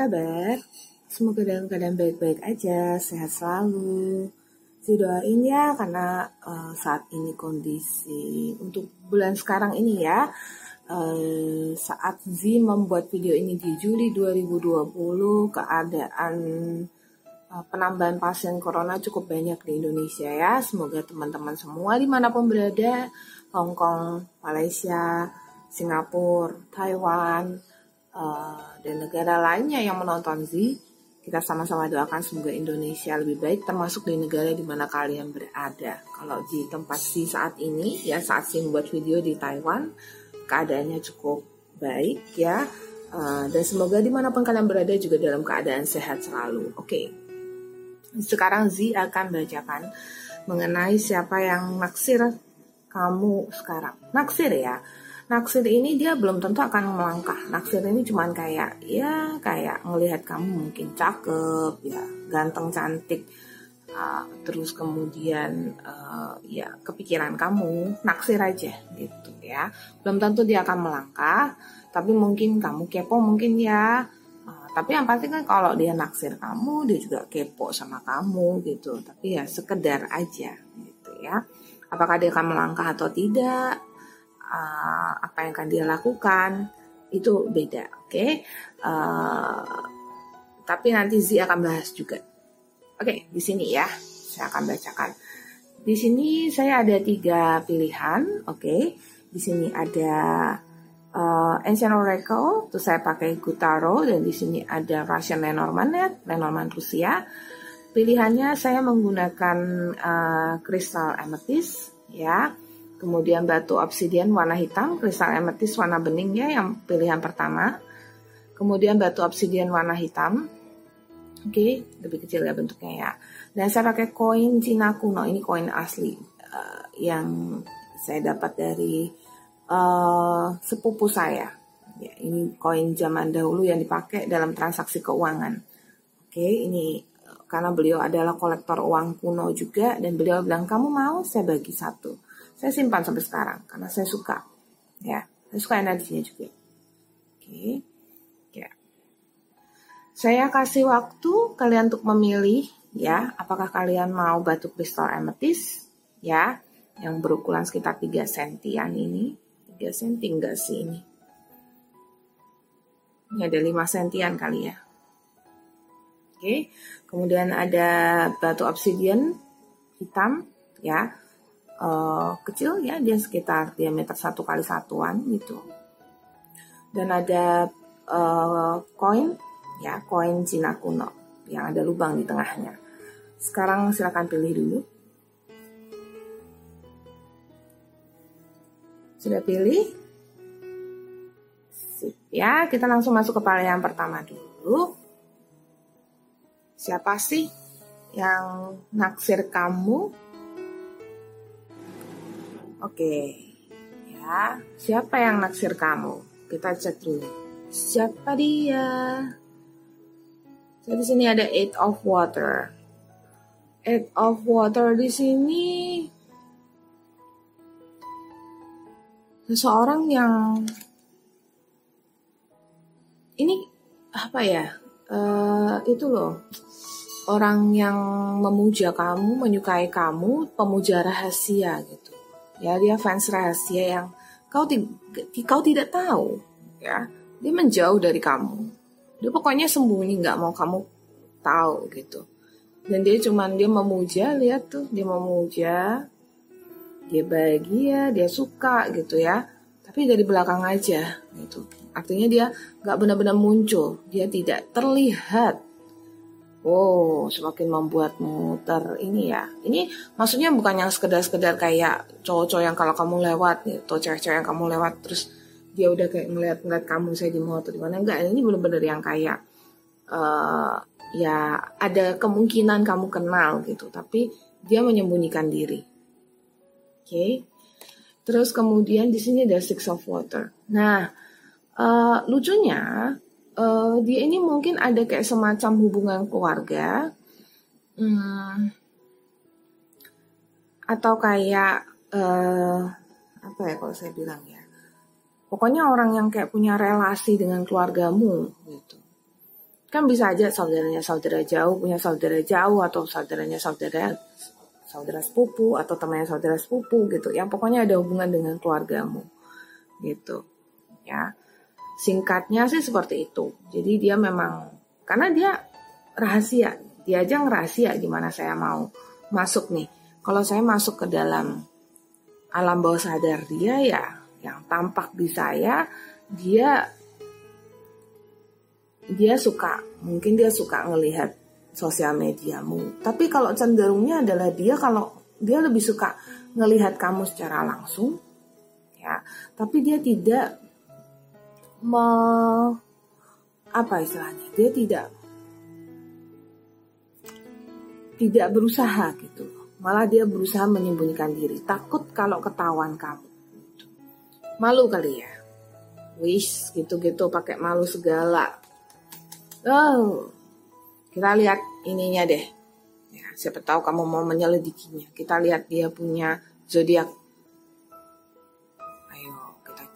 Kabar? Semoga dalam keadaan baik-baik aja, sehat selalu. Si doain ya karena uh, saat ini kondisi untuk bulan sekarang ini ya uh, saat Z membuat video ini di Juli 2020 keadaan uh, penambahan pasien corona cukup banyak di Indonesia ya. Semoga teman-teman semua di mana pun berada, Hong Kong, Malaysia, Singapura, Taiwan, uh, dan negara lainnya yang menonton Z kita sama-sama doakan semoga Indonesia lebih baik termasuk di negara di mana kalian berada. Kalau di tempat si saat ini ya saat si membuat video di Taiwan keadaannya cukup baik ya. Uh, dan semoga di mana pun kalian berada juga dalam keadaan sehat selalu. Oke, okay. sekarang Z akan bacakan mengenai siapa yang naksir kamu sekarang. Naksir ya naksir ini dia belum tentu akan melangkah. Naksir ini cuman kayak ya kayak ngelihat kamu mungkin cakep ya, ganteng cantik. Uh, terus kemudian uh, ya kepikiran kamu. Naksir aja gitu ya. Belum tentu dia akan melangkah tapi mungkin kamu kepo mungkin ya. Uh, tapi yang pasti kan kalau dia naksir kamu dia juga kepo sama kamu gitu. Tapi ya sekedar aja gitu ya. Apakah dia akan melangkah atau tidak uh, apa yang akan dia lakukan itu beda, oke? Okay? Uh, tapi nanti Z akan bahas juga. Oke, okay, di sini ya, saya akan bacakan. Di sini saya ada tiga pilihan, oke? Okay? Di sini ada uh, Ancient Oracle, terus saya pakai Gutaro, dan di sini ada Russian Lenormand, Lenormand Rusia. Pilihannya saya menggunakan uh, kristal amethyst, ya Kemudian batu obsidian warna hitam, kristal ametis warna bening ya yang pilihan pertama. Kemudian batu obsidian warna hitam. Oke, okay, lebih kecil ya bentuknya ya. Dan saya pakai koin Cina kuno, ini koin asli uh, yang saya dapat dari uh, sepupu saya. Ya, ini koin zaman dahulu yang dipakai dalam transaksi keuangan. Oke, okay, ini uh, karena beliau adalah kolektor uang kuno juga dan beliau bilang kamu mau saya bagi satu. Saya simpan sampai sekarang karena saya suka. Ya, saya suka energinya juga. Oke. Ya. Saya kasih waktu kalian untuk memilih ya, apakah kalian mau batu kristal ametis ya, yang berukuran sekitar 3 sentian ini. 3 senti enggak sih ini? Ini ada 5 sentian kali ya. Oke, kemudian ada batu obsidian hitam ya uh, kecil ya dia sekitar diameter satu kali satuan gitu. Dan ada uh, koin ya koin Cina kuno yang ada lubang di tengahnya. Sekarang silakan pilih dulu. Sudah pilih? Sip, ya kita langsung masuk ke yang pertama dulu. Siapa sih yang naksir kamu Oke, ya. Siapa yang naksir kamu? Kita cek dulu. Siapa dia? Jadi di sini ada eight of water. Eight of water di sini seseorang yang ini apa ya? Uh, itu loh orang yang memuja kamu, menyukai kamu, pemuja rahasia gitu ya dia fans rahasia yang kau, kau tidak tahu ya. Dia menjauh dari kamu. Dia pokoknya sembunyi nggak mau kamu tahu gitu. Dan dia cuman dia memuja lihat tuh dia memuja. Dia bahagia dia suka gitu ya. Tapi dari belakang aja gitu. Artinya dia nggak benar-benar muncul. Dia tidak terlihat Oh, semakin membuatmu ter ini ya. Ini maksudnya bukan yang sekedar-sekedar kayak cowok-cowok yang kalau kamu lewat atau cewek-cewek yang kamu lewat terus dia udah kayak ngeliat-ngeliat kamu saya di mall di mana enggak. Ini bener-bener yang kayak uh, ya ada kemungkinan kamu kenal gitu, tapi dia menyembunyikan diri. Oke. Okay. Terus kemudian di sini ada six of water. Nah, uh, lucunya uh, dia ini mungkin ada kayak semacam hubungan keluarga. Hmm, atau kayak uh, apa ya kalau saya bilang ya? Pokoknya orang yang kayak punya relasi dengan keluargamu gitu. Kan bisa aja saudaranya saudara jauh punya saudara jauh atau saudaranya saudara saudara sepupu atau temannya saudara sepupu gitu. Yang pokoknya ada hubungan dengan keluargamu gitu ya singkatnya sih seperti itu. Jadi dia memang karena dia rahasia. Dia aja ngerahasia gimana saya mau masuk nih. Kalau saya masuk ke dalam alam bawah sadar dia ya yang tampak di saya dia dia suka mungkin dia suka ngelihat sosial mediamu. Tapi kalau cenderungnya adalah dia kalau dia lebih suka ngelihat kamu secara langsung ya. Tapi dia tidak me apa istilahnya dia tidak tidak berusaha gitu. Malah dia berusaha menyembunyikan diri. Takut kalau ketahuan kamu. Malu kali ya. Wish gitu-gitu pakai malu segala. Oh kita lihat ininya deh. Ya, siapa tahu kamu mau menyelidikinya. Kita lihat dia punya zodiak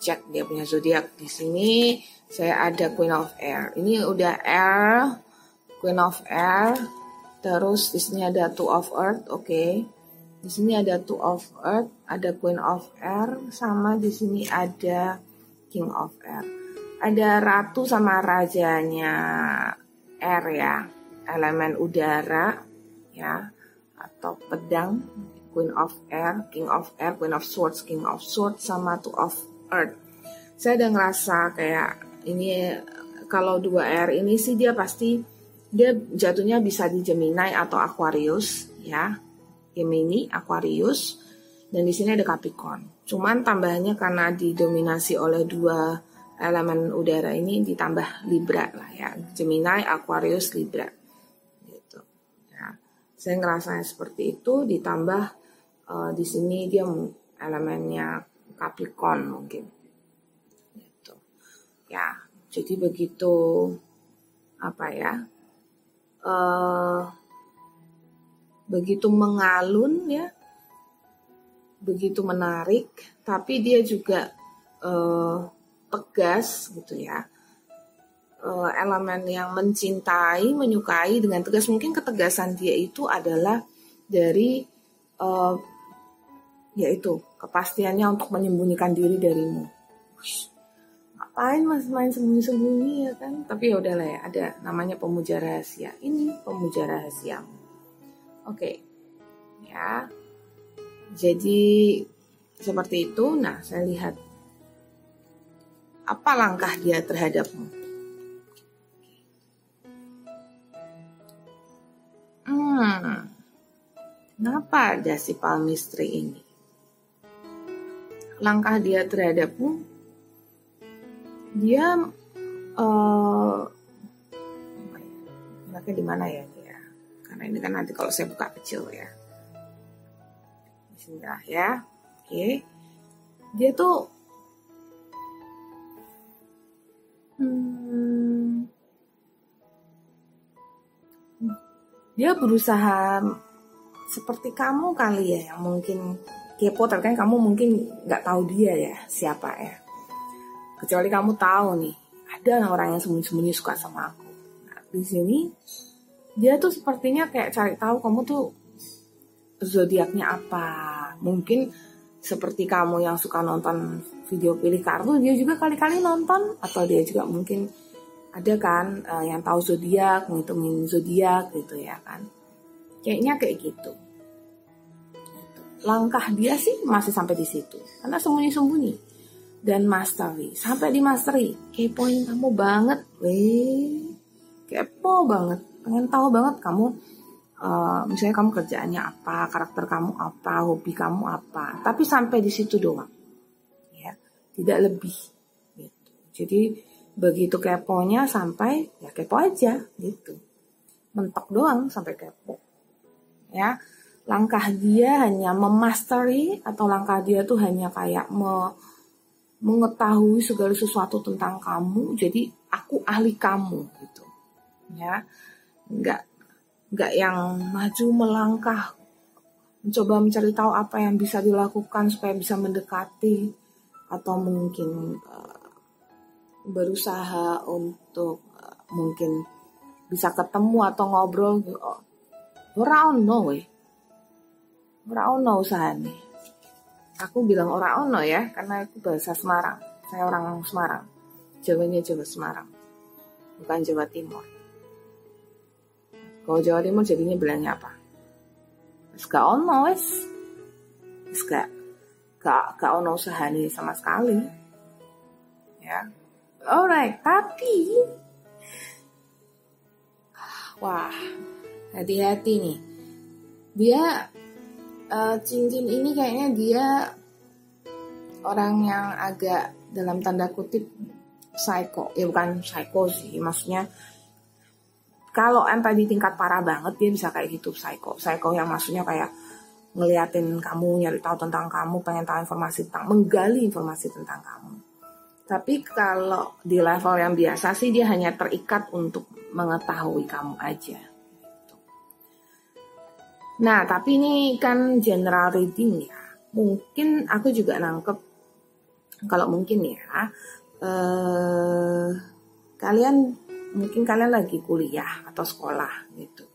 cek dia punya zodiak di sini saya ada Queen of Air ini udah Air Queen of Air terus di sini ada Two of Earth oke okay. Di sini ada Two of Earth, ada Queen of Air, sama di sini ada King of Air. Ada ratu sama rajanya air ya, elemen udara ya, atau pedang, Queen of Air, King of Air, Queen of Swords, King of Swords, sama Two of Earth. Saya ada ngerasa kayak ini kalau dua air ini sih dia pasti dia jatuhnya bisa di Gemini atau Aquarius ya Gemini, Aquarius, dan di sini ada Capricorn. Cuman tambahannya karena didominasi oleh dua elemen udara ini ditambah Libra lah ya, Gemini, Aquarius, Libra. Gitu. Ya. Saya ngerasa seperti itu ditambah uh, di sini dia elemennya Capricorn mungkin. Gitu. Ya, jadi begitu apa ya? Uh, begitu mengalun ya begitu menarik tapi dia juga uh, tegas gitu ya uh, elemen yang mencintai menyukai dengan tegas mungkin ketegasan dia itu adalah dari uh, yaitu kepastiannya untuk menyembunyikan diri darimu ngapain mas main sembunyi-sembunyi ya kan tapi ya udahlah ya ada namanya pemuja rahasia ini pemuja rahasiamu Oke. Okay. Ya. Jadi seperti itu. Nah, saya lihat apa langkah dia terhadapmu. Hmm. Kenapa ada si palmistri ini? Langkah dia terhadapmu, dia uh, di mana ya? Karena ini kan nanti kalau saya buka kecil ya. Bismillah ya. Oke. Dia tuh hmm, dia berusaha seperti kamu kali ya yang mungkin kepo kan kamu mungkin nggak tahu dia ya siapa ya kecuali kamu tahu nih ada orang yang sembunyi-sembunyi suka sama aku nah, di sini dia tuh sepertinya kayak cari tahu kamu tuh zodiaknya apa. Mungkin seperti kamu yang suka nonton video pilih kartu, dia juga kali-kali nonton atau dia juga mungkin ada kan uh, yang tahu zodiak, ngitungin zodiak gitu ya kan. Kayaknya kayak gitu. Langkah dia sih masih sampai di situ. Karena sembunyi-sembunyi dan mastery sampai di mastery kepoin kamu banget weh kepo banget pengen tahu banget kamu uh, misalnya kamu kerjaannya apa, karakter kamu apa, hobi kamu apa. Tapi sampai di situ doang, ya, tidak lebih. Gitu. Jadi begitu keponya sampai ya kepo aja gitu, mentok doang sampai kepo. Ya, langkah dia hanya memastery atau langkah dia tuh hanya kayak me, mengetahui segala sesuatu tentang kamu. Jadi aku ahli kamu gitu, ya nggak nggak yang maju melangkah mencoba mencari tahu apa yang bisa dilakukan supaya bisa mendekati atau mungkin uh, berusaha untuk uh, mungkin bisa ketemu atau ngobrol oh, ora ono ora ono usahane aku bilang ora ono ya karena aku bahasa Semarang saya orang Semarang Jawanya Jawa Semarang bukan Jawa Timur kalau Jawa Timur jadinya bilangnya apa gak ono wis. Wis gak gak gak ono usahane sama sekali. Ya. Alright, tapi wah, hati-hati nih. Dia uh, cincin ini kayaknya dia orang yang agak dalam tanda kutip psycho. Ya bukan psycho sih, maksudnya kalau yang tadi tingkat parah banget dia bisa kayak gitu psycho. Psycho yang maksudnya kayak ngeliatin kamu nyari tahu tentang kamu pengen tahu informasi tentang menggali informasi tentang kamu. Tapi kalau di level yang biasa sih dia hanya terikat untuk mengetahui kamu aja nah tapi ini kan general reading ya. Mungkin aku juga nangkep kalau mungkin ya eh, kalian mungkin kalian lagi kuliah atau sekolah gitu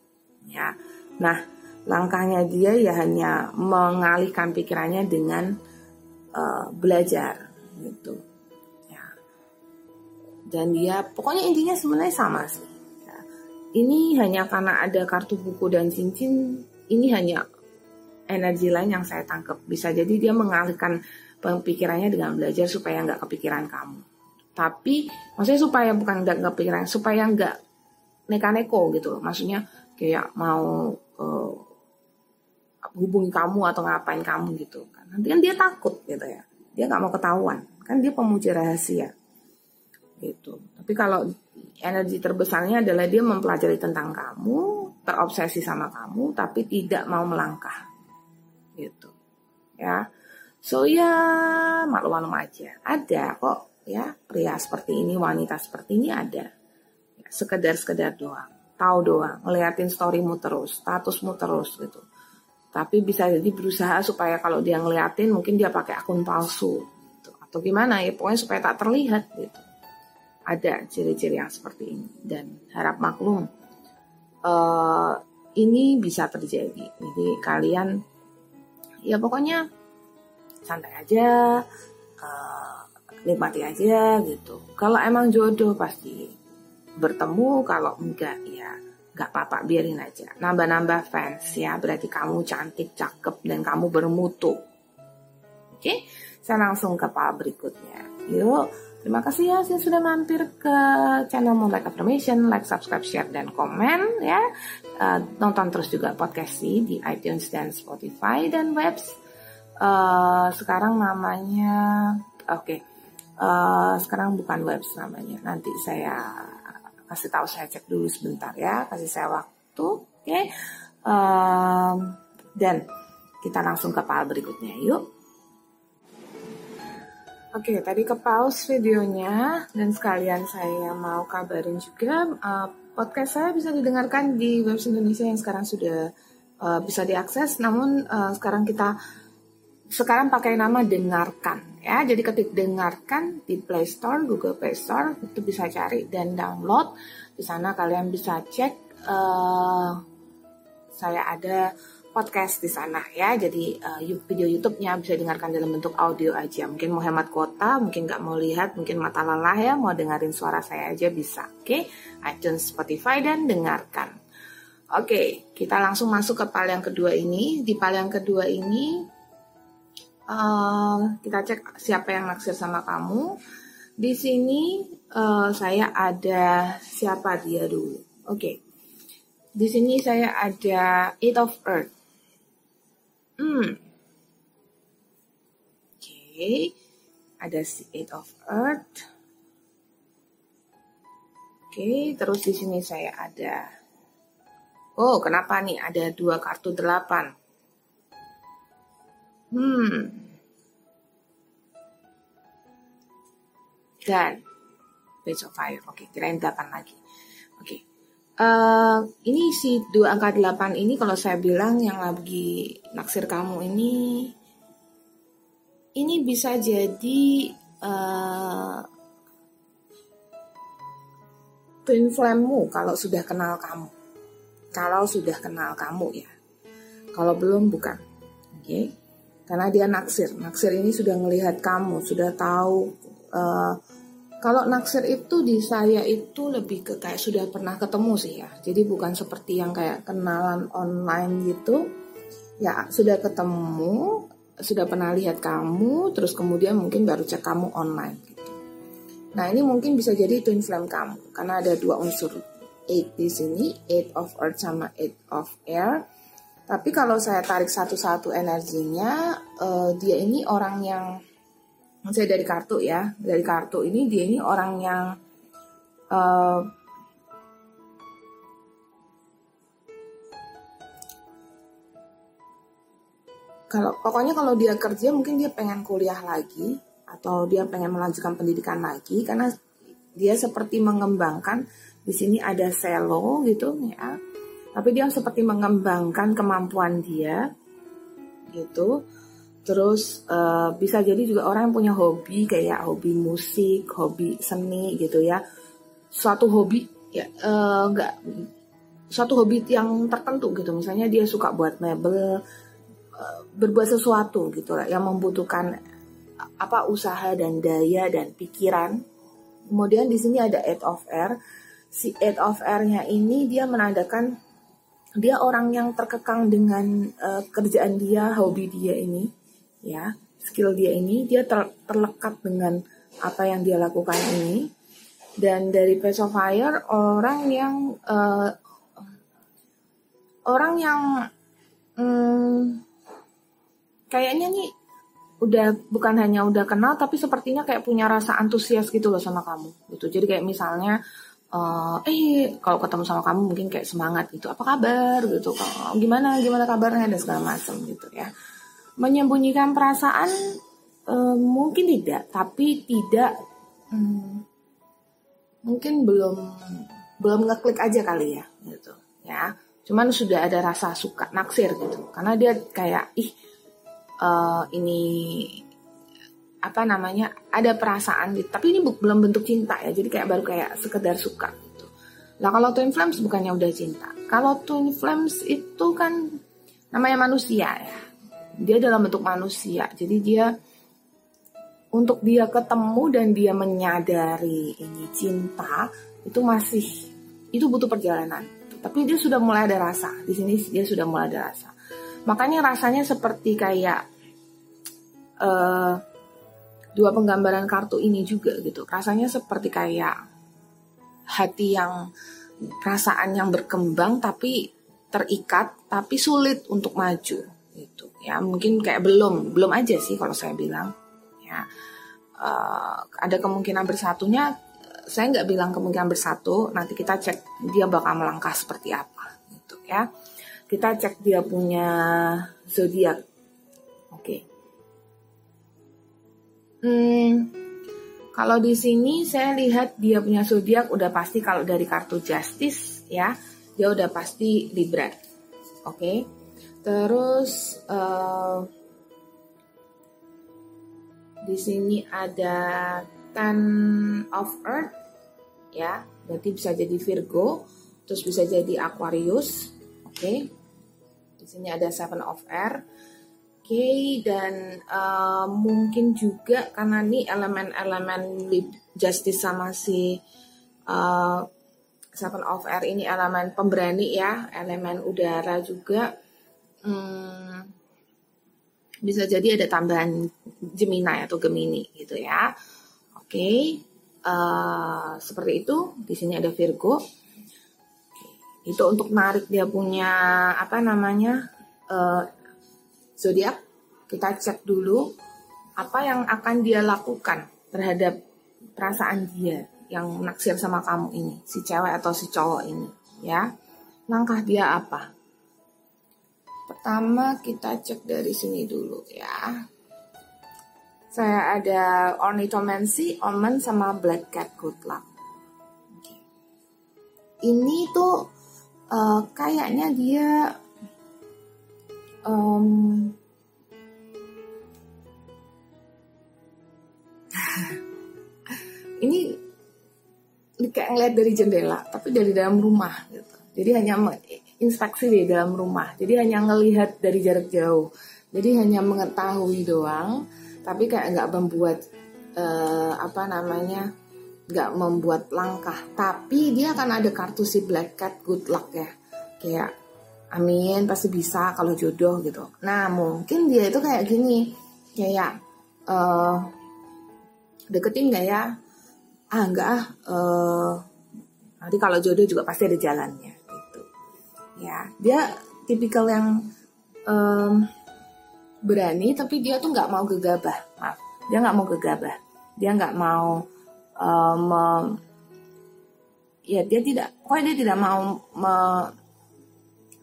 ya. Nah langkahnya dia ya hanya mengalihkan pikirannya dengan uh, belajar gitu ya. Dan dia pokoknya intinya sebenarnya sama sih ya. ini hanya karena ada kartu buku dan cincin ini hanya energi lain yang saya tangkap. Bisa jadi dia mengalihkan pemikirannya dengan belajar supaya nggak kepikiran kamu. Tapi maksudnya supaya bukan nggak nggak pikiran supaya nggak neka-neko gitu loh. Maksudnya kayak mau uh, hubungi kamu atau ngapain kamu gitu kan. Nanti kan dia takut gitu ya. Dia nggak mau ketahuan. Kan dia pemuji rahasia gitu. Tapi kalau energi terbesarnya adalah dia mempelajari tentang kamu terobsesi sama kamu tapi tidak mau melangkah. Gitu. Ya. So ya malu-malu aja. Ada kok ya pria seperti ini wanita seperti ini ada. Ya, sekedar sekedar doang. Tahu doang ngeliatin storymu terus statusmu terus gitu. Tapi bisa jadi berusaha supaya kalau dia ngeliatin mungkin dia pakai akun palsu gitu. atau gimana ya pokoknya supaya tak terlihat gitu. Ada ciri-ciri yang seperti ini. Dan harap maklum uh, ini bisa terjadi jadi kalian ya pokoknya santai aja uh, nikmati aja gitu. Kalau emang jodoh pasti bertemu, kalau enggak ya enggak apa-apa biarin aja. Nambah-nambah fans ya, berarti kamu cantik, cakep dan kamu bermutu. Oke, saya langsung ke part berikutnya. Yuk, terima kasih ya yang sudah mampir ke channel Moonlight Affirmation, like, subscribe, share, dan komen ya. Uh, nonton terus juga podcast sih di iTunes dan Spotify dan webs. Uh, sekarang namanya, oke, okay, Uh, sekarang bukan webs namanya. Nanti saya kasih tahu saya cek dulu sebentar ya, kasih saya waktu, oke? Okay? Um, dan kita langsung ke file berikutnya, yuk. Oke, tadi ke pause videonya. Dan sekalian saya mau kabarin juga uh, podcast saya bisa didengarkan di Webs Indonesia yang sekarang sudah uh, bisa diakses. Namun uh, sekarang kita sekarang pakai nama dengarkan ya. Jadi ketik dengarkan di Play Store Google Play Store itu bisa cari dan download. Di sana kalian bisa cek uh, saya ada podcast di sana ya jadi uh, video YouTube-nya bisa dengarkan dalam bentuk audio aja mungkin mau hemat kuota mungkin nggak mau lihat mungkin mata lelah ya mau dengerin suara saya aja bisa oke okay? iTunes Spotify dan dengarkan oke okay, kita langsung masuk ke pal yang kedua ini di pal yang kedua ini uh, kita cek siapa yang naksir sama kamu. Di sini uh, saya ada siapa dia dulu. Oke. Okay. Di sini saya ada Eight of Earth. Hmm. Oke. Okay. Ada si Eight of Earth. Oke, okay, terus di sini saya ada Oh, kenapa nih ada dua kartu delapan? Hmm. Dan Page of Fire. Oke, kirain 8 lagi. Oke. Uh, ini si dua angka 8 ini kalau saya bilang yang lagi naksir kamu ini ini bisa jadi uh, twin flame-mu kalau sudah kenal kamu. Kalau sudah kenal kamu ya. Kalau belum bukan. Oke. Okay? Karena dia naksir. Naksir ini sudah melihat kamu, sudah tahu uh, kalau naksir itu di saya itu lebih ke kayak sudah pernah ketemu sih ya. Jadi bukan seperti yang kayak kenalan online gitu. Ya sudah ketemu, sudah pernah lihat kamu, terus kemudian mungkin baru cek kamu online gitu. Nah ini mungkin bisa jadi twin flame kamu karena ada dua unsur eight di sini, eight of earth sama eight of air. Tapi kalau saya tarik satu-satu energinya, uh, dia ini orang yang saya dari kartu ya dari kartu ini dia ini orang yang uh, kalau pokoknya kalau dia kerja mungkin dia pengen kuliah lagi atau dia pengen melanjutkan pendidikan lagi karena dia seperti mengembangkan di sini ada selo gitu ya. Tapi dia seperti mengembangkan kemampuan dia gitu Terus uh, bisa jadi juga orang yang punya hobi kayak hobi musik, hobi seni gitu ya. Suatu hobi ya enggak uh, suatu hobi yang tertentu gitu. Misalnya dia suka buat mebel, uh, berbuat sesuatu gitu lah yang membutuhkan apa usaha dan daya dan pikiran. Kemudian di sini ada eight of air. Si eight of air-nya ini dia menandakan dia orang yang terkekang dengan uh, kerjaan dia, hobi dia ini ya skill dia ini dia ter, terlekat dengan apa yang dia lakukan ini. Dan dari Page of Fire orang yang uh, orang yang um, kayaknya nih udah bukan hanya udah kenal tapi sepertinya kayak punya rasa antusias gitu loh sama kamu gitu. Jadi kayak misalnya uh, eh kalau ketemu sama kamu mungkin kayak semangat gitu apa kabar? Gitu. Gimana gimana kabarnya? Dan segala macam gitu ya menyembunyikan perasaan uh, mungkin tidak, tapi tidak um, mungkin belum belum ngeklik aja kali ya gitu ya. Cuman sudah ada rasa suka naksir gitu, karena dia kayak ih uh, ini apa namanya ada perasaan gitu, tapi ini belum bentuk cinta ya, jadi kayak baru kayak sekedar suka gitu. Nah kalau twin flames bukannya udah cinta, kalau twin flames itu kan namanya manusia ya, dia dalam bentuk manusia. Jadi dia untuk dia ketemu dan dia menyadari ini cinta itu masih itu butuh perjalanan. Tapi dia sudah mulai ada rasa. Di sini dia sudah mulai ada rasa. Makanya rasanya seperti kayak uh, dua penggambaran kartu ini juga gitu. Rasanya seperti kayak hati yang perasaan yang berkembang tapi terikat tapi sulit untuk maju gitu. Ya mungkin kayak belum belum aja sih kalau saya bilang. Ya uh, ada kemungkinan bersatunya saya nggak bilang kemungkinan bersatu nanti kita cek dia bakal melangkah seperti apa gitu ya. Kita cek dia punya zodiak. Oke. Okay. hmm, kalau di sini saya lihat dia punya zodiak udah pasti kalau dari kartu justice ya dia udah pasti libra. Oke. okay? Terus uh, di sini ada Ten of Earth ya, berarti bisa jadi Virgo, terus bisa jadi Aquarius, oke. Okay. Di sini ada Seven of Air. Oke, okay, dan uh, mungkin juga karena ini elemen-elemen justice sama si uh, Seven of Air ini elemen pemberani ya, elemen udara juga hmm, bisa jadi ada tambahan Gemini atau Gemini gitu ya. Oke, okay. uh, eh, seperti itu. Di sini ada Virgo. Itu untuk narik dia punya apa namanya uh, zodiak. Kita cek dulu apa yang akan dia lakukan terhadap perasaan dia yang naksir sama kamu ini, si cewek atau si cowok ini, ya. Langkah dia apa? Pertama kita cek dari sini dulu ya. Saya ada Ornithomancy, Omen, sama Black Cat Good Luck. Ini tuh uh, kayaknya dia um, ini kayak ngeliat dari jendela tapi dari dalam rumah gitu jadi hanya inspeksi di dalam rumah. Jadi hanya ngelihat dari jarak jauh. Jadi hanya mengetahui doang tapi kayak nggak membuat uh, apa namanya nggak membuat langkah. Tapi dia akan ada kartu si black cat good luck ya. Kayak amin pasti bisa kalau jodoh gitu. Nah mungkin dia itu kayak gini. Kayak uh, deketin nggak ya? Ah enggak ah uh, nanti kalau jodoh juga pasti ada jalannya ya dia tipikal yang um, berani tapi dia tuh nggak mau gegabah maaf. Dia nggak mau gegabah. Dia nggak mau um, ya dia tidak pokoknya dia tidak mau me,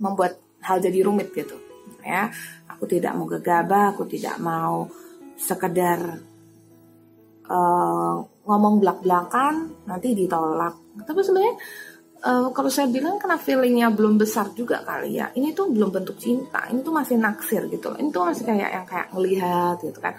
membuat hal jadi rumit gitu ya. Aku tidak mau gegabah aku tidak mau sekedar uh, ngomong belak-belakan nanti ditolak. Tapi sebenarnya uh, kalau saya bilang karena feelingnya belum besar juga kali ya ini tuh belum bentuk cinta ini tuh masih naksir gitu ini tuh masih kayak yang kayak ngelihat gitu kan.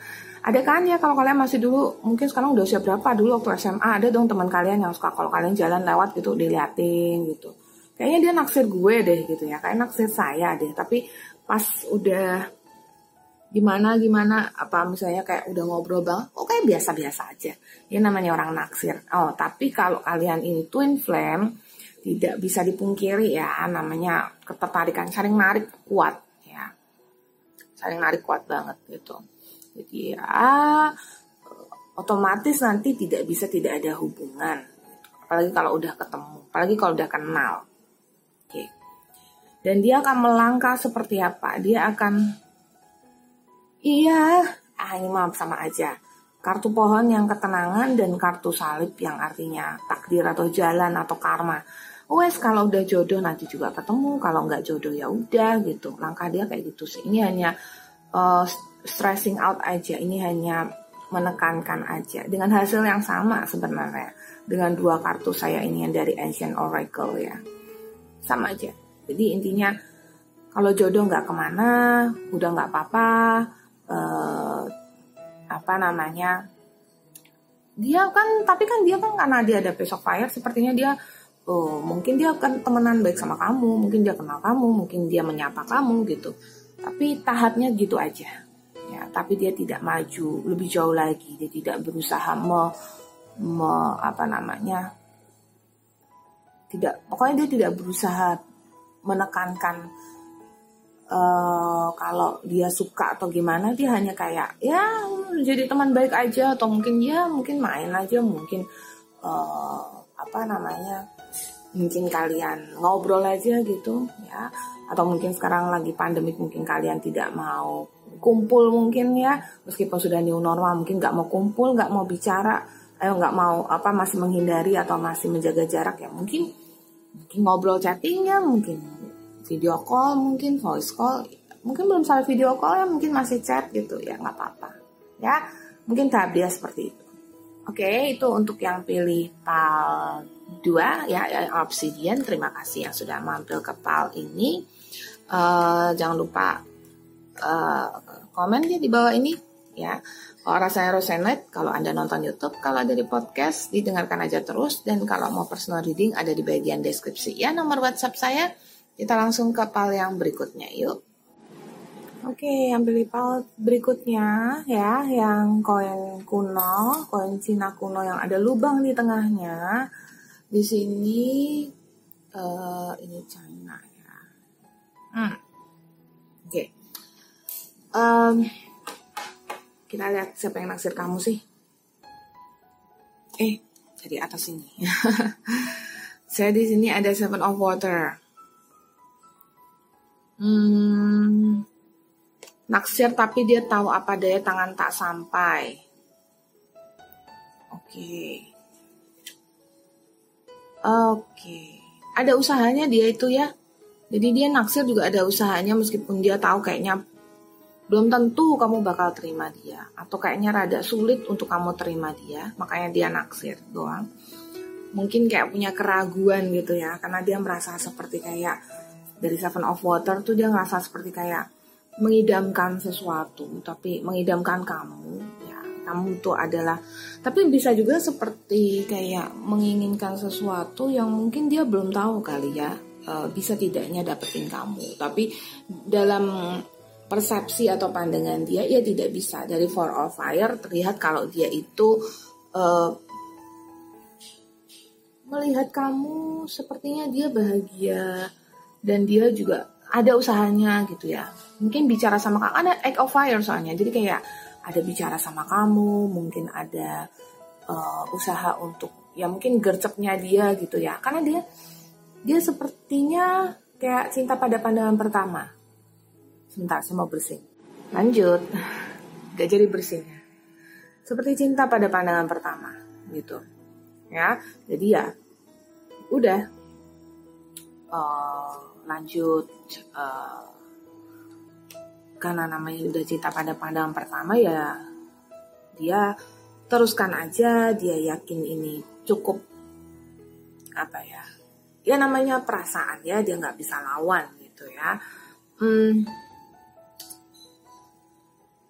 Ada kan ya kalau kalian masih dulu mungkin sekarang udah usia berapa? Dulu waktu SMA ada dong teman kalian yang suka kalau kalian jalan lewat gitu diliatin gitu. Kayaknya dia naksir gue deh gitu ya kayak naksir saya deh. Tapi pas udah gimana gimana apa misalnya kayak udah ngobrol bang oh kayak biasa-biasa aja. Ya namanya orang naksir. Oh tapi kalau kalian ini twin flame tidak bisa dipungkiri ya namanya ketertarikan saling narik kuat ya. Saling narik kuat banget gitu. Jadi ya otomatis nanti tidak bisa tidak ada hubungan apalagi kalau udah ketemu apalagi kalau udah kenal. Oke. Dan dia akan melangkah seperti apa? Dia akan Iya, ah ini maaf sama aja. Kartu pohon yang ketenangan dan kartu salib yang artinya takdir atau jalan atau karma. Wes kalau udah jodoh nanti juga ketemu, kalau nggak jodoh ya udah gitu. Langkah dia kayak gitu sih. Ini hanya uh, stressing out aja. Ini hanya menekankan aja dengan hasil yang sama sebenarnya dengan dua kartu saya ini yang dari Ancient Oracle ya sama aja jadi intinya kalau jodoh nggak ke mana udah nggak apa-apa uh, apa namanya dia kan tapi kan dia kan karena dia ada besok fire sepertinya dia oh mungkin dia akan temenan baik sama kamu mungkin dia kenal kamu mungkin dia menyapa kamu gitu. Tapi tahapnya gitu aja. Ya tapi dia tidak maju lebih jauh lagi. Dia tidak berusaha me, me apa namanya tidak pokoknya dia tidak berusaha menekankan uh, kalau dia suka atau gimana. Dia hanya kayak ya jadi teman baik aja. Atau mungkin ya mungkin main aja mungkin uh, apa namanya mungkin kalian ngobrol aja gitu ya. Atau mungkin sekarang lagi pandemik mungkin kalian tidak mau kumpul mungkin ya. Meskipun sudah new normal mungkin nggak mau kumpul nggak mau bicara ayo nggak mau apa masih menghindari atau masih menjaga jarak ya mungkin mungkin ngobrol chattingnya mungkin video call mungkin voice call mungkin belum sampai video call ya mungkin masih chat gitu ya nggak apa-apa ya. Mungkin tahap dia seperti itu. Oke itu untuk yang pilih pal 2 ya obsidian terima kasih yang sudah mampir ke pal ini uh, jangan lupa uh, komen ya di bawah ini ya kalau rasanya resonate, kalau Anda nonton YouTube, kalau ada di podcast, didengarkan aja terus. Dan kalau mau personal reading, ada di bagian deskripsi. Ya, nomor WhatsApp saya kita langsung ke pal yang berikutnya yuk. Oke, yang pilih pal berikutnya ya, yang koin kuno, koin Cina kuno yang ada lubang di tengahnya. Di sini uh, ini China ya. Hmm. Oke. Okay. Um, kita lihat siapa yang naksir kamu sih. Eh, jadi atas ini. Saya di sini ada Seven of Water. Hmm, naksir tapi dia tahu apa daya tangan tak sampai. Oke. Okay. Oke. Ada usahanya dia itu ya. Jadi dia naksir juga ada usahanya meskipun dia tahu kayaknya belum tentu kamu bakal terima dia atau kayaknya rada sulit untuk kamu terima dia, makanya dia naksir doang. Mungkin kayak punya keraguan gitu ya, karena dia merasa seperti kayak dari Seven of Water tuh dia ngerasa seperti kayak mengidamkan sesuatu tapi mengidamkan kamu kamu itu adalah tapi bisa juga seperti kayak menginginkan sesuatu yang mungkin dia belum tahu kali ya uh, bisa tidaknya dapetin kamu. Tapi dalam persepsi atau pandangan dia ia tidak bisa. Dari four of fire terlihat kalau dia itu uh, melihat kamu sepertinya dia bahagia. Dan dia juga ada usahanya gitu ya. Mungkin bicara sama kamu ada egg of fire soalnya. Jadi kayak ada bicara sama kamu, mungkin ada uh, usaha untuk ya mungkin gercepnya dia gitu ya. Karena dia dia sepertinya kayak cinta pada pandangan pertama. Sebentar, saya mau bersih. Lanjut. Gak jadi bersihnya. Seperti cinta pada pandangan pertama gitu. Ya, jadi ya udah uh, lanjut uh, karena namanya udah cinta pada pandangan pertama ya dia teruskan aja dia yakin ini cukup apa ya ya namanya perasaan ya dia nggak bisa lawan gitu ya. Hmm,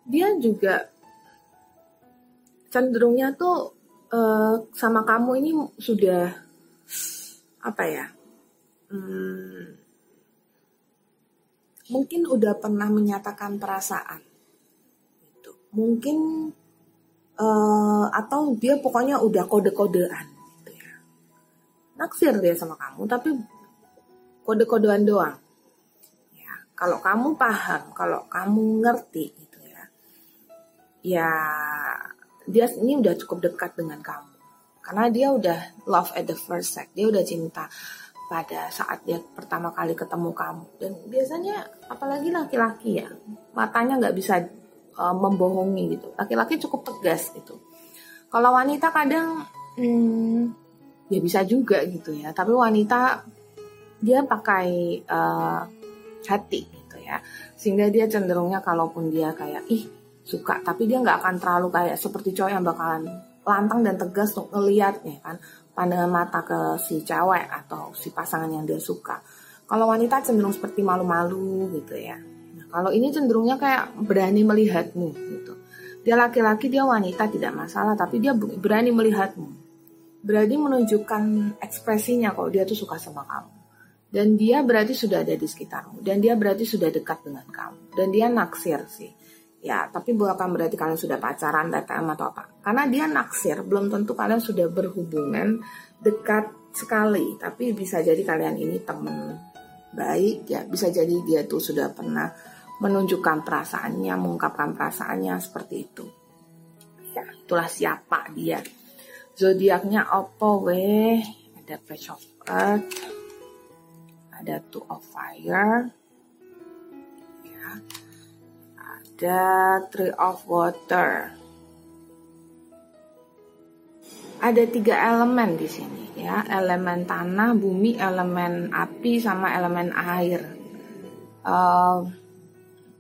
dia juga cenderungnya tuh uh, sama kamu ini sudah apa ya hmm, mungkin udah pernah menyatakan perasaan. Gitu. mungkin uh, atau dia pokoknya udah kode-kodean gitu ya. Naksir dia sama kamu tapi kode-kodean doang. Ya kalau kamu paham kalau kamu ngerti gitu ya ya dia ini udah cukup dekat dengan kamu. Karena dia udah love at the first sight dia udah cinta pada saat dia pertama kali ketemu kamu. Dan biasanya apalagi laki-laki ya matanya nggak bisa uh, membohongi gitu. Laki-laki cukup tegas gitu. Kalau wanita kadang hmm, ya bisa juga gitu ya. Tapi wanita dia pakai uh, hati gitu ya. Sehingga dia cenderungnya kalaupun dia kayak ih suka tapi dia nggak akan terlalu kayak seperti cowok yang bakalan lantang dan tegas untuk ngeliat ya kan pandangan mata ke si cewek atau si pasangan yang dia suka. Kalau wanita cenderung seperti malu-malu gitu ya. Nah, kalau ini cenderungnya kayak berani melihatmu gitu. Dia laki-laki, dia wanita tidak masalah, tapi dia berani melihatmu. Berani menunjukkan ekspresinya kalau dia tuh suka sama kamu. Dan dia berarti sudah ada di sekitarmu. Dan dia berarti sudah dekat dengan kamu. Dan dia naksir sih ya tapi bukan berarti kalian sudah pacaran DTM atau apa. Karena dia naksir belum tentu kalian sudah berhubungan dekat sekali. Tapi bisa jadi kalian ini temen baik ya. Bisa jadi dia tuh sudah pernah menunjukkan perasaannya mengungkapkan perasaannya seperti itu. Ya itulah siapa dia. Zodiaknya apa weh. Ada page of earth. Ada two of fire ada Tree of Water. Ada tiga elemen di sini ya, elemen tanah, bumi, elemen api, sama elemen air. Uh,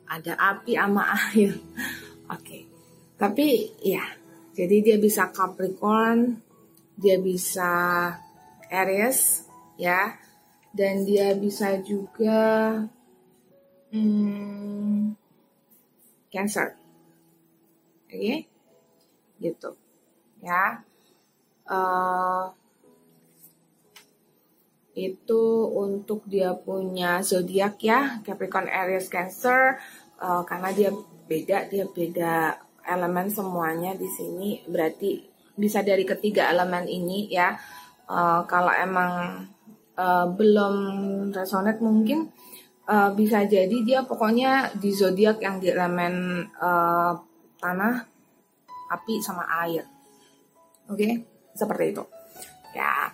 ada api sama air. Oke, okay. tapi ya, jadi dia bisa Capricorn, dia bisa Aries, ya, dan dia bisa juga hmm, cancer. Oke, okay? gitu. Ya, uh, itu untuk dia punya zodiak ya Capricorn, Aries, Cancer. Uh, karena dia beda, dia beda elemen semuanya di sini. Berarti bisa dari ketiga elemen ini ya. Uh, kalau emang uh, belum resonate mungkin uh, bisa jadi dia pokoknya di zodiak yang di elemen uh, tanah, api sama air. Oke, okay? seperti itu. Ya,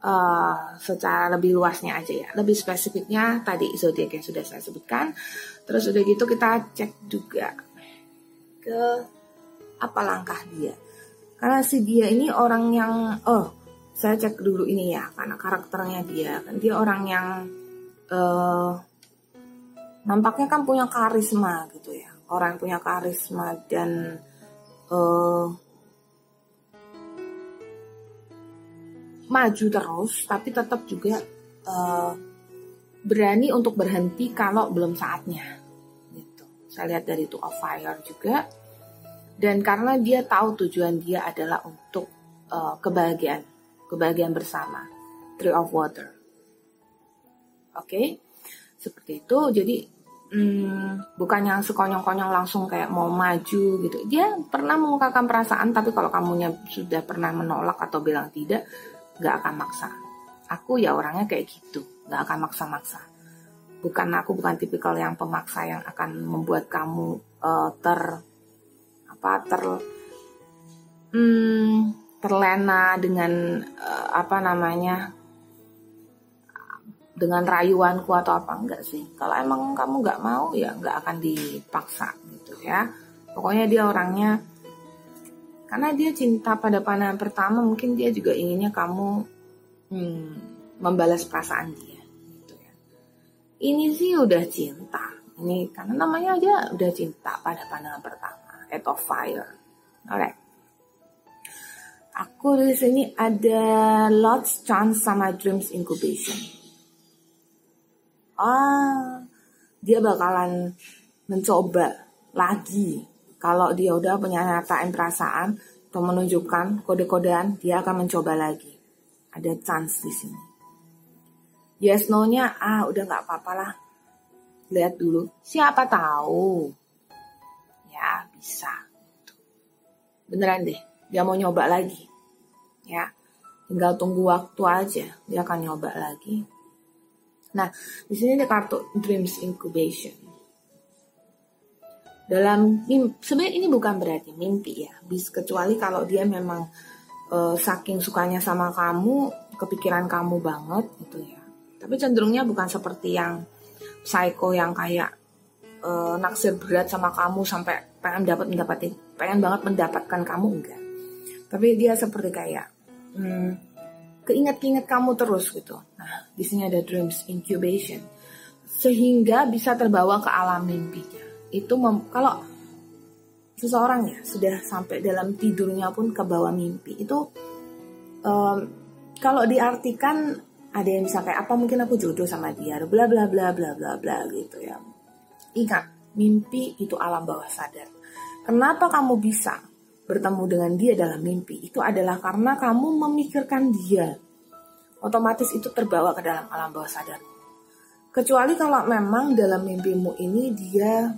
uh, secara lebih luasnya aja ya. Lebih spesifiknya tadi zodiak yang sudah saya sebutkan. Terus udah gitu kita cek juga ke apa langkah dia. Karena si dia ini orang yang oh saya cek dulu ini ya karena karakternya dia kan dia orang yang uh, nampaknya kan punya karisma gitu ya. Orang yang punya karisma dan uh, maju terus tapi tetap juga uh, berani untuk berhenti kalau belum saatnya gitu. Saya lihat dari itu of fire juga. Dan karena dia tahu tujuan dia adalah untuk uh, kebahagiaan kebahagiaan bersama. Tree of water. Oke? Okay? seperti itu. Jadi hmm, bukan yang sekonyong-konyong langsung kayak mau maju gitu. Dia pernah mengungkapkan perasaan tapi kalau kamunya sudah pernah menolak atau bilang tidak nggak akan maksa. Aku ya orangnya kayak gitu nggak akan maksa-maksa. Bukan aku bukan tipikal yang pemaksa yang akan membuat kamu uh, ter apa ter hmm, terlena dengan uh, apa namanya dengan rayuanku atau apa enggak sih. Kalau emang kamu nggak mau ya nggak akan dipaksa gitu ya. Pokoknya dia orangnya karena dia cinta pada pandangan pertama mungkin dia juga inginnya kamu hmm, membalas perasaan dia gitu ya. Ini sih udah cinta. Ini karena namanya aja udah cinta pada pandangan pertama head of fire. Alright. Aku di sini ada lots chance sama dreams incubation ah dia bakalan mencoba lagi. Kalau dia udah punya nyatain perasaan atau menunjukkan kode-kodean dia akan mencoba lagi. Ada chance di sini. Yes no-nya ah udah nggak apa-apa lah. Lihat dulu. Siapa tahu. Ya bisa. Beneran deh dia mau nyoba lagi. Ya tinggal tunggu waktu aja. Dia akan nyoba lagi nah di sini ada kartu dreams incubation. Dalam sebenarnya ini bukan berarti mimpi ya bis kecuali kalau dia memang uh, saking sukanya sama kamu kepikiran kamu banget gitu ya. Tapi cenderungnya bukan seperti yang psycho yang kayak uh, naksir berat sama kamu sampai pengen dapat mendapatin pengen banget mendapatkan kamu enggak. Tapi dia seperti kayak hmm, keinget-inget kamu terus gitu. Nah di sini ada dreams incubation. Sehingga bisa terbawa ke alam mimpinya. Itu mem, kalau seseorang ya sudah sampai dalam tidurnya pun ke bawah mimpi itu um, kalau diartikan ada yang bisa kayak apa mungkin aku jodoh sama dia? Bla bla bla bla bla bla gitu ya. Ingat mimpi itu alam bawah sadar. Kenapa kamu bisa bertemu dengan dia dalam mimpi itu adalah karena kamu memikirkan dia otomatis itu terbawa ke dalam alam bawah sadar kecuali kalau memang dalam mimpimu ini dia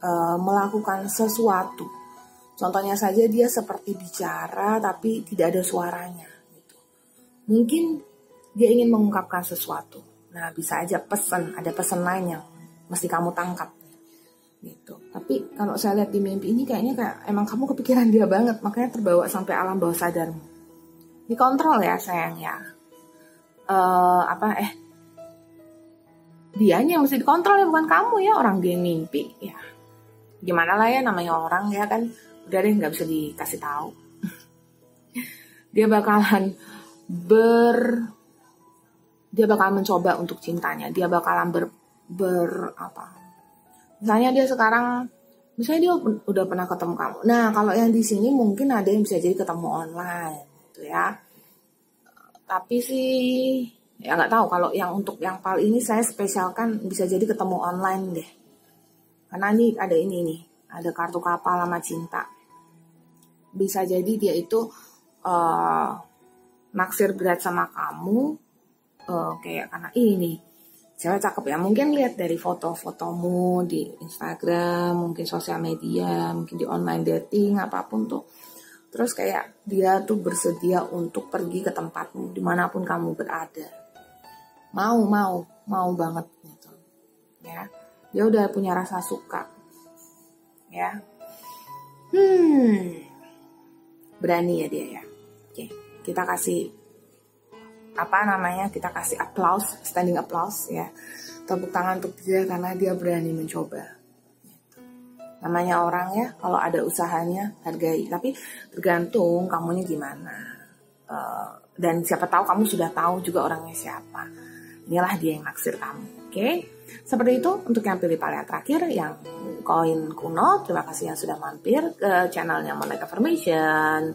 uh, melakukan sesuatu contohnya saja dia seperti bicara tapi tidak ada suaranya gitu. mungkin dia ingin mengungkapkan sesuatu. Nah, bisa aja pesan, ada pesan lain yang mesti kamu tangkap. Gitu. Tapi kalau saya lihat di mimpi ini kayaknya kayak emang kamu kepikiran dia banget, makanya terbawa sampai alam bawah sadarmu. Dikontrol ya sayang ya. Uh, apa eh dianya yang mesti dikontrol ya bukan kamu ya orang dia mimpi ya gimana lah ya namanya orang ya kan udah deh nggak bisa dikasih tahu dia bakalan ber dia bakal mencoba untuk cintanya dia bakalan ber, ber apa misalnya dia sekarang misalnya dia udah pernah ketemu kamu. Nah kalau yang di sini mungkin ada yang bisa jadi ketemu online gitu ya. Tapi sih ya nggak tahu. Kalau yang untuk yang pal ini saya spesialkan bisa jadi ketemu online deh. Karena ini ada ini nih ada kartu kapal lama cinta. Bisa jadi dia itu uh, naksir berat sama kamu uh, kayak karena ini cewek cakep ya mungkin lihat dari foto-fotomu di Instagram mungkin sosial media mungkin di online dating apa pun tuh. Terus kayak dia tuh bersedia untuk pergi ke tempatmu di mana pun kamu berada. Mau mau mau banget gitu ya. Dia udah punya rasa suka ya. Hmm. Berani ya dia ya? Oke kita kasih apa namanya kita kasih applause standing applause ya. Tepuk tangan untuk dia karena dia berani mencoba. Namanya orang ya kalau ada usahanya hargai. Tapi tergantung kamunya gimana. Uh, dan siapa tahu kamu sudah tahu juga orangnya siapa. Inilah dia yang naksir kamu oke? Okay? seperti itu untuk yang pilih paling terakhir yang koin kuno. Terima kasih yang sudah mampir ke channelnya Monica Formation.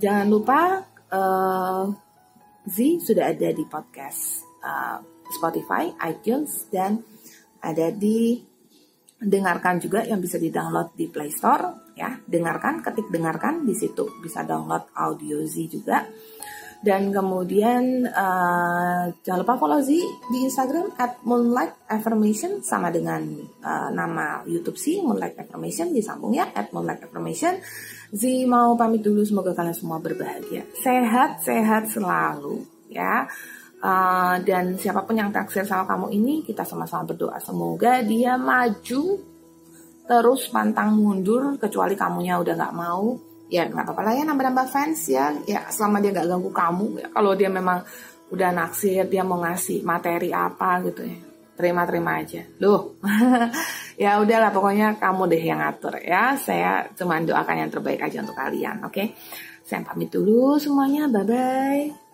Jangan lupa uh, Z sudah ada di podcast uh, Spotify, iTunes, dan ada di dengarkan juga yang bisa di-download di Play Store ya. Dengarkan ketik dengarkan di situ. Bisa download audio Z juga dan kemudian uh, jangan lupa follow Z di Instagram at Moonlight Affirmation sama dengan uh, nama YouTube sih Moonlight Affirmation disambung ya at Moonlight Affirmation. Z mau pamit dulu semoga kalian semua berbahagia, sehat sehat selalu ya. Uh, dan siapa pun yang taksir sama kamu ini kita sama-sama berdoa semoga dia maju terus pantang mundur kecuali kamunya udah nggak mau ya nggak apa-apa lah ya nambah-nambah fans ya. Ya selama dia nggak ganggu kamu ya kalau dia memang udah naksir dia mau ngasih materi apa gitu ya terima-terima aja. Loh ya udahlah pokoknya kamu deh yang ngatur ya. Saya cuma doakan yang terbaik aja untuk kalian oke? Okay? saya pamit dulu semuanya bye bye